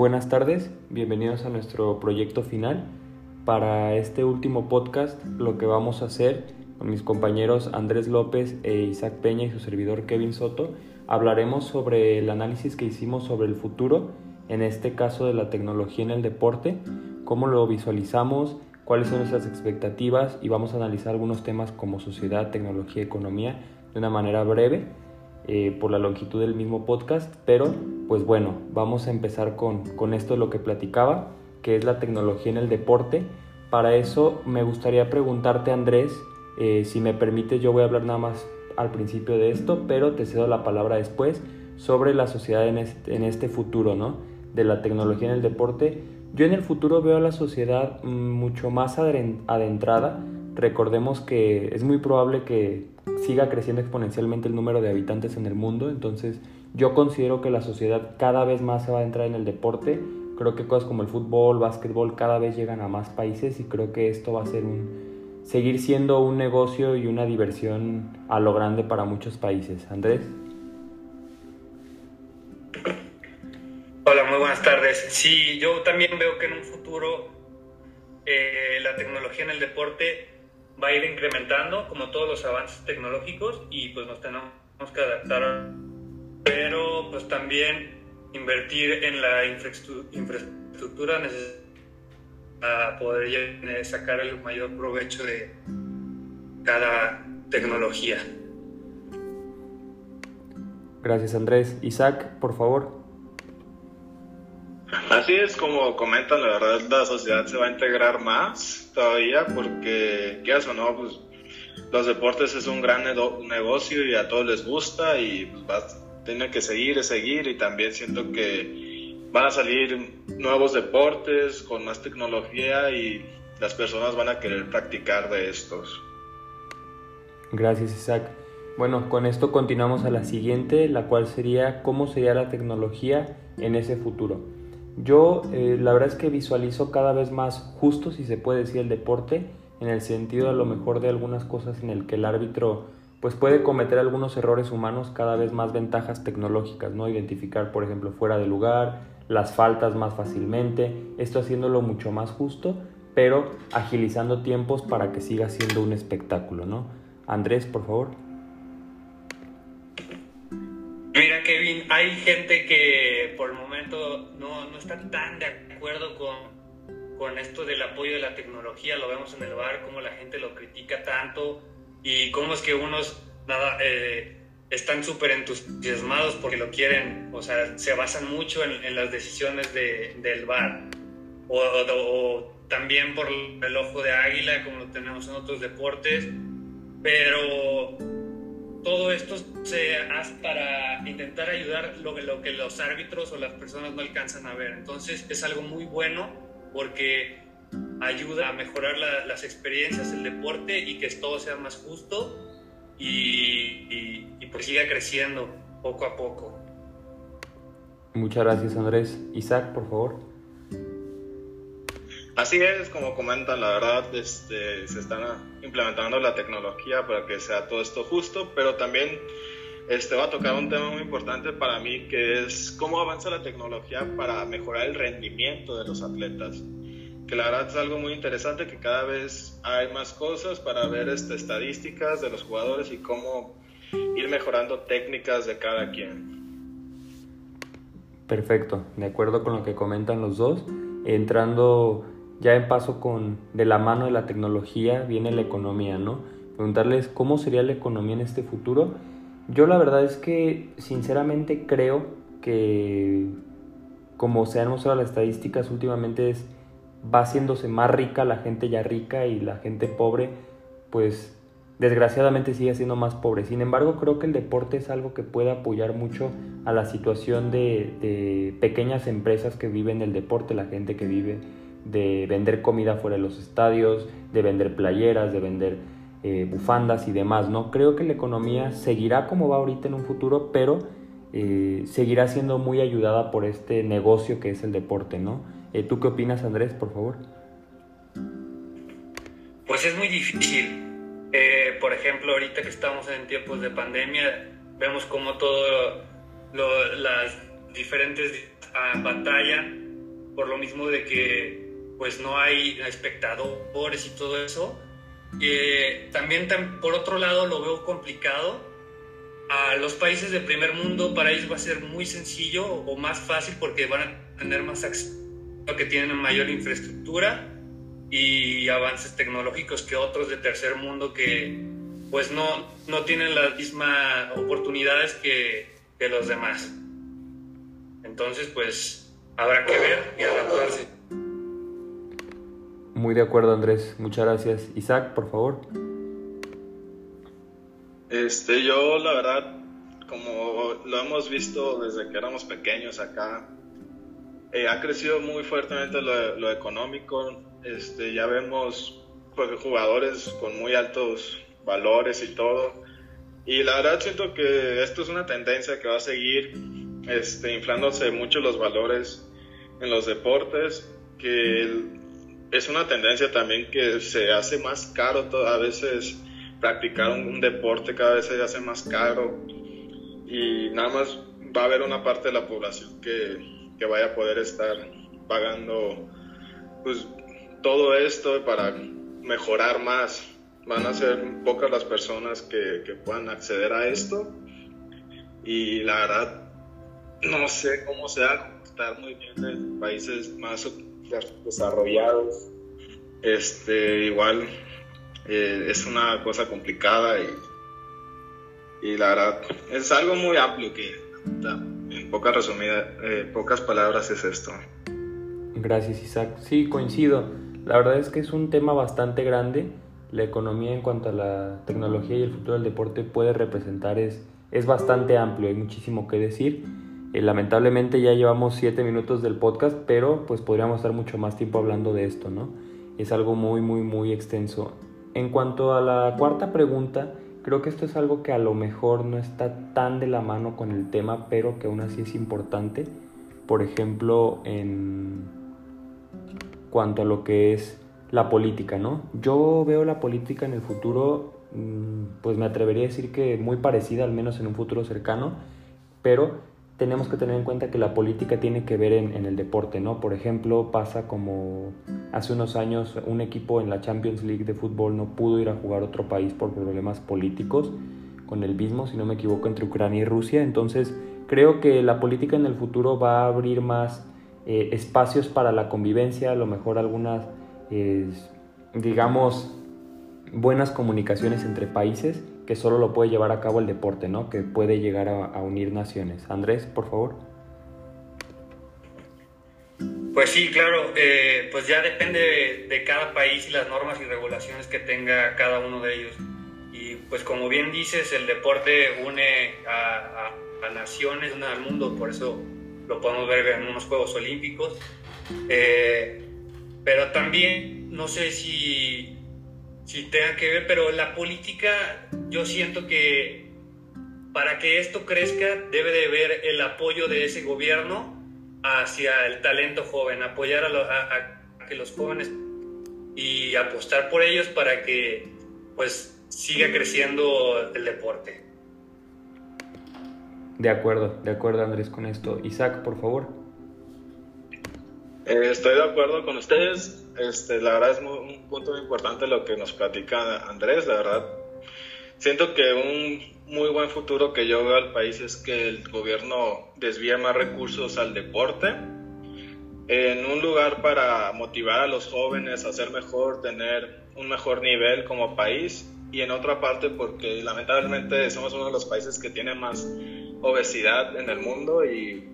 buenas tardes, bienvenidos a nuestro proyecto final. Para este último podcast lo que vamos a hacer con mis compañeros Andrés López e Isaac Peña y su servidor Kevin Soto, hablaremos sobre el análisis que hicimos sobre el futuro, en este caso de la tecnología en el deporte, cómo lo visualizamos, cuáles son nuestras expectativas y vamos a analizar algunos temas como sociedad, tecnología, economía de una manera breve eh, por la longitud del mismo podcast, pero pues bueno, vamos a empezar con, con esto de lo que platicaba, que es la tecnología en el deporte. Para eso me gustaría preguntarte, Andrés, eh, si me permite, yo voy a hablar nada más al principio de esto, pero te cedo la palabra después sobre la sociedad en este, en este futuro, ¿no? De la tecnología en el deporte. Yo en el futuro veo a la sociedad mm, mucho más adentrada. Recordemos que es muy probable que siga creciendo exponencialmente el número de habitantes en el mundo. Entonces yo considero que la sociedad cada vez más se va a entrar en el deporte. Creo que cosas como el fútbol, básquetbol cada vez llegan a más países y creo que esto va a ser un seguir siendo un negocio y una diversión a lo grande para muchos países. Andrés. Hola, muy buenas tardes. Sí, yo también veo que en un futuro eh, la tecnología en el deporte va a ir incrementando, como todos los avances tecnológicos, y pues nos tenemos que adaptar. Pero pues también invertir en la infraestructura necesaria para poder sacar el mayor provecho de cada tecnología. Gracias Andrés. Isaac, por favor. Así es como comentan, la verdad la sociedad se va a integrar más todavía porque, qué o no, pues los deportes es un gran negocio y a todos les gusta y pues va, tiene que seguir, seguir y también siento que van a salir nuevos deportes con más tecnología y las personas van a querer practicar de estos. Gracias Isaac. Bueno, con esto continuamos a la siguiente, la cual sería cómo sería la tecnología en ese futuro. Yo eh, la verdad es que visualizo cada vez más justo, si se puede decir, el deporte, en el sentido a lo mejor de algunas cosas en el que el árbitro pues puede cometer algunos errores humanos, cada vez más ventajas tecnológicas, ¿no? Identificar, por ejemplo, fuera de lugar, las faltas más fácilmente, esto haciéndolo mucho más justo, pero agilizando tiempos para que siga siendo un espectáculo, ¿no? Andrés, por favor. Kevin, hay gente que por el momento no, no está tan de acuerdo con, con esto del apoyo de la tecnología. Lo vemos en el bar, cómo la gente lo critica tanto y cómo es que unos nada, eh, están súper entusiasmados porque lo quieren, o sea, se basan mucho en, en las decisiones de, del bar. O, o, también por el ojo de águila, como lo tenemos en otros deportes. Pero todo esto se hace para intentar ayudar lo, que los árbitros o las personas no alcanzan a ver. Entonces es algo muy bueno porque ayuda a mejorar las experiencias del deporte y que todo sea más justo y, y, pues siga creciendo poco a poco. Muchas gracias Andrés. Isaac, por favor. Así es, como comentan, la verdad este, se están implementando la tecnología para que sea todo esto justo, pero también este, va a tocar un tema muy importante para mí, que es cómo avanza la tecnología para mejorar el rendimiento de los atletas. Que la verdad es algo muy interesante, que cada vez hay más cosas para ver este, estadísticas de los jugadores y cómo ir mejorando técnicas de cada quien. Perfecto, de acuerdo con lo que comentan los dos. Entrando ya en paso con de la mano de la tecnología viene la economía, ¿no? Preguntarles cómo sería la economía en este futuro. Yo la verdad es que sinceramente creo que como se han mostrado las estadísticas últimamente es va haciéndose más rica la gente ya rica y la gente pobre pues desgraciadamente sigue siendo más pobre. Sin embargo, creo que el deporte es algo que puede apoyar mucho a la situación de, de pequeñas empresas que viven el deporte, la gente que vive de vender comida fuera de los estadios, de vender playeras, de vender eh, bufandas y demás, ¿no? Creo que la economía seguirá como va ahorita en un futuro, pero eh, seguirá siendo muy ayudada por este negocio que es el deporte, ¿no? Eh, ¿Tú qué opinas, Andrés, por favor? Pues es muy difícil. por ejemplo, ahorita que estamos en tiempos de pandemia, vemos cómo todo las diferentes uh, batallan por lo mismo de que pues no hay espectadores y todo eso. Eh, también por otro lado lo veo complicado. A los países de primer mundo para ellos va a ser muy sencillo o más fácil porque van a tener más acceso, que tienen mayor infraestructura y avances tecnológicos que otros de tercer mundo que pues no, no tienen las mismas oportunidades que, que los demás. Entonces, pues habrá que ver y adaptarse. Muy de acuerdo, Andrés. Muchas gracias. Isaac, por favor. Este, yo la verdad, como lo hemos visto desde que éramos pequeños acá, eh, ha crecido muy fuertemente lo, económico. Este, ya vemos pues, jugadores con muy altos valores y todo. Y la verdad siento que esto es una tendencia que va a seguir este, inflándose mucho los valores en los deportes, que es una tendencia también que se hace más caro a veces practicar un, deporte cada vez se hace más caro y nada más va a haber una parte de la población que, que vaya a poder estar pagando pues todo esto para mejorar más. Van a ser pocas las personas que, que puedan acceder a esto y la verdad no sé cómo se va a muy bien en países más desarrollados. Este, igual eh, es una cosa complicada y, y, la verdad es algo muy amplio que en pocas resumidas, eh, pocas palabras es esto. Gracias Isaac. Sí, coincido. La verdad es que es un tema bastante grande la economía en cuanto a la tecnología y el futuro del deporte puede representar es, es bastante amplio, hay muchísimo que decir. Eh, lamentablemente ya llevamos 7 minutos del podcast, pero pues podríamos estar mucho más tiempo hablando de esto, ¿no? Es algo muy, muy, muy extenso. En cuanto a la cuarta pregunta, creo que esto es algo que a lo mejor no está tan de la mano con el tema, pero que aún así es importante. Por ejemplo, en cuanto a lo que es la política, ¿no? Yo veo la política en el futuro, mm, pues me atrevería a decir que muy parecida, al menos en un futuro cercano, pero tenemos que tener en cuenta que la política tiene que ver en, el deporte, ¿no? Por ejemplo, pasa como hace unos años un equipo en la Champions League de fútbol no pudo ir a jugar a otro país por problemas políticos, con el mismo, si no me equivoco, entre Ucrania y Rusia. Entonces, creo que la política en el futuro va a abrir más eh, espacios para la convivencia, a lo mejor algunas digamos, buenas comunicaciones entre países que solo lo puede llevar a cabo el deporte, ¿no? Que puede llegar a, unir naciones. Andrés, por favor. Pues sí, claro, eh, pues ya depende de, cada país y las normas y regulaciones que tenga cada uno de ellos. Y pues como bien dices, el deporte une a, naciones, une al mundo, por eso lo podemos ver en unos Juegos Olímpicos. Eh, pero también, no sé si, si tenga que ver, pero la política, yo siento que para que esto crezca debe de haber el apoyo de ese gobierno hacia el talento joven, apoyar a, que los jóvenes y apostar por ellos para que pues siga creciendo el deporte. De acuerdo, de acuerdo Andrés con esto. Isaac, por favor. Eh, estoy de acuerdo con ustedes. Este, la verdad es un punto muy importante lo que nos platica Andrés. La verdad, siento que un muy buen futuro que yo veo al país es que el gobierno desvíe más recursos al deporte. En un lugar para motivar a los jóvenes a ser mejor, tener un mejor nivel como país. Y en otra parte porque lamentablemente somos uno de los países que tiene más obesidad en el mundo y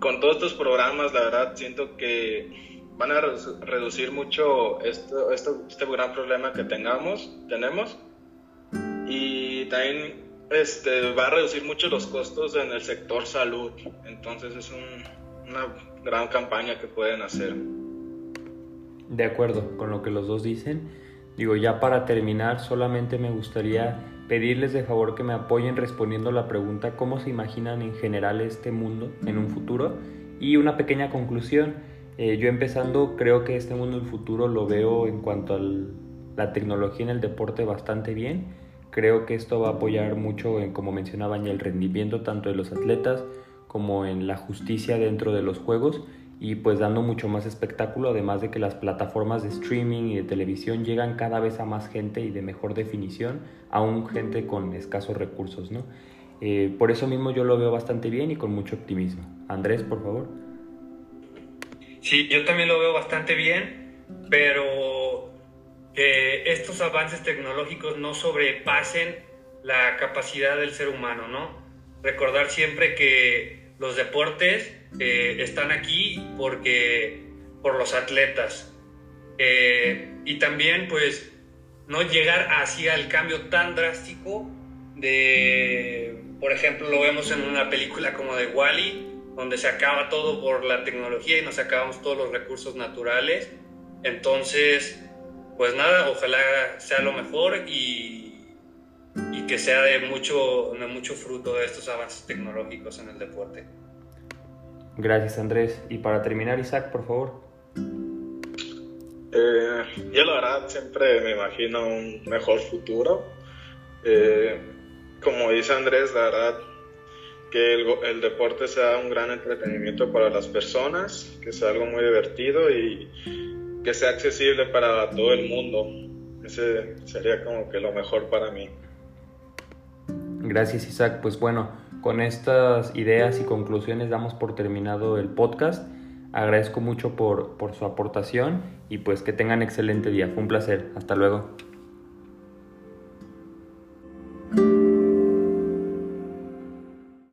con todos estos programas, la verdad, siento que van a reducir mucho esto, esto, este gran problema que tengamos, tenemos. Y también este, va a reducir mucho los costos en el sector salud. Entonces es una gran campaña que pueden hacer. De acuerdo con lo que los dos dicen. Digo, ya para terminar, solamente me gustaría pedirles de favor que me apoyen respondiendo la pregunta cómo se imaginan en general este mundo en un futuro y una pequeña conclusión. Eh, yo empezando creo que este mundo del futuro lo veo en cuanto a la tecnología en el deporte bastante bien. Creo que esto va a apoyar mucho en, como mencionaba, en el rendimiento tanto de los atletas como en la justicia dentro de los juegos y pues dando mucho más espectáculo, además de que las plataformas de streaming y de televisión llegan cada vez a más gente y de mejor definición, aún gente con escasos recursos, ¿no? Eh, por eso mismo yo lo veo bastante bien y con mucho optimismo. Andrés, por favor. Sí, yo también lo veo bastante bien, pero que estos avances tecnológicos no sobrepasen la capacidad del ser humano, ¿no? Recordar siempre que los deportes eh, están aquí porque por los atletas. Eh, y también pues no llegar hacia el cambio tan drástico de, por ejemplo, lo vemos en una película como de Wally, donde se acaba todo por la tecnología y nos acabamos todos los recursos naturales. Entonces, pues nada, ojalá sea lo mejor y, y que sea de mucho, de mucho fruto de estos avances tecnológicos en el deporte. Gracias Andrés. Y para terminar, Isaac, por favor. Eh, yo la verdad siempre me imagino un mejor futuro. Eh, como dice Andrés, la verdad que el, el, deporte sea un gran entretenimiento para las personas, que sea algo muy divertido y que sea accesible para todo el mundo. Ese sería como que lo mejor para mí. Gracias Isaac. Pues bueno, con estas ideas y conclusiones damos por terminado el podcast. Agradezco mucho por, por su aportación y pues que tengan excelente día. Fue un placer. Hasta luego.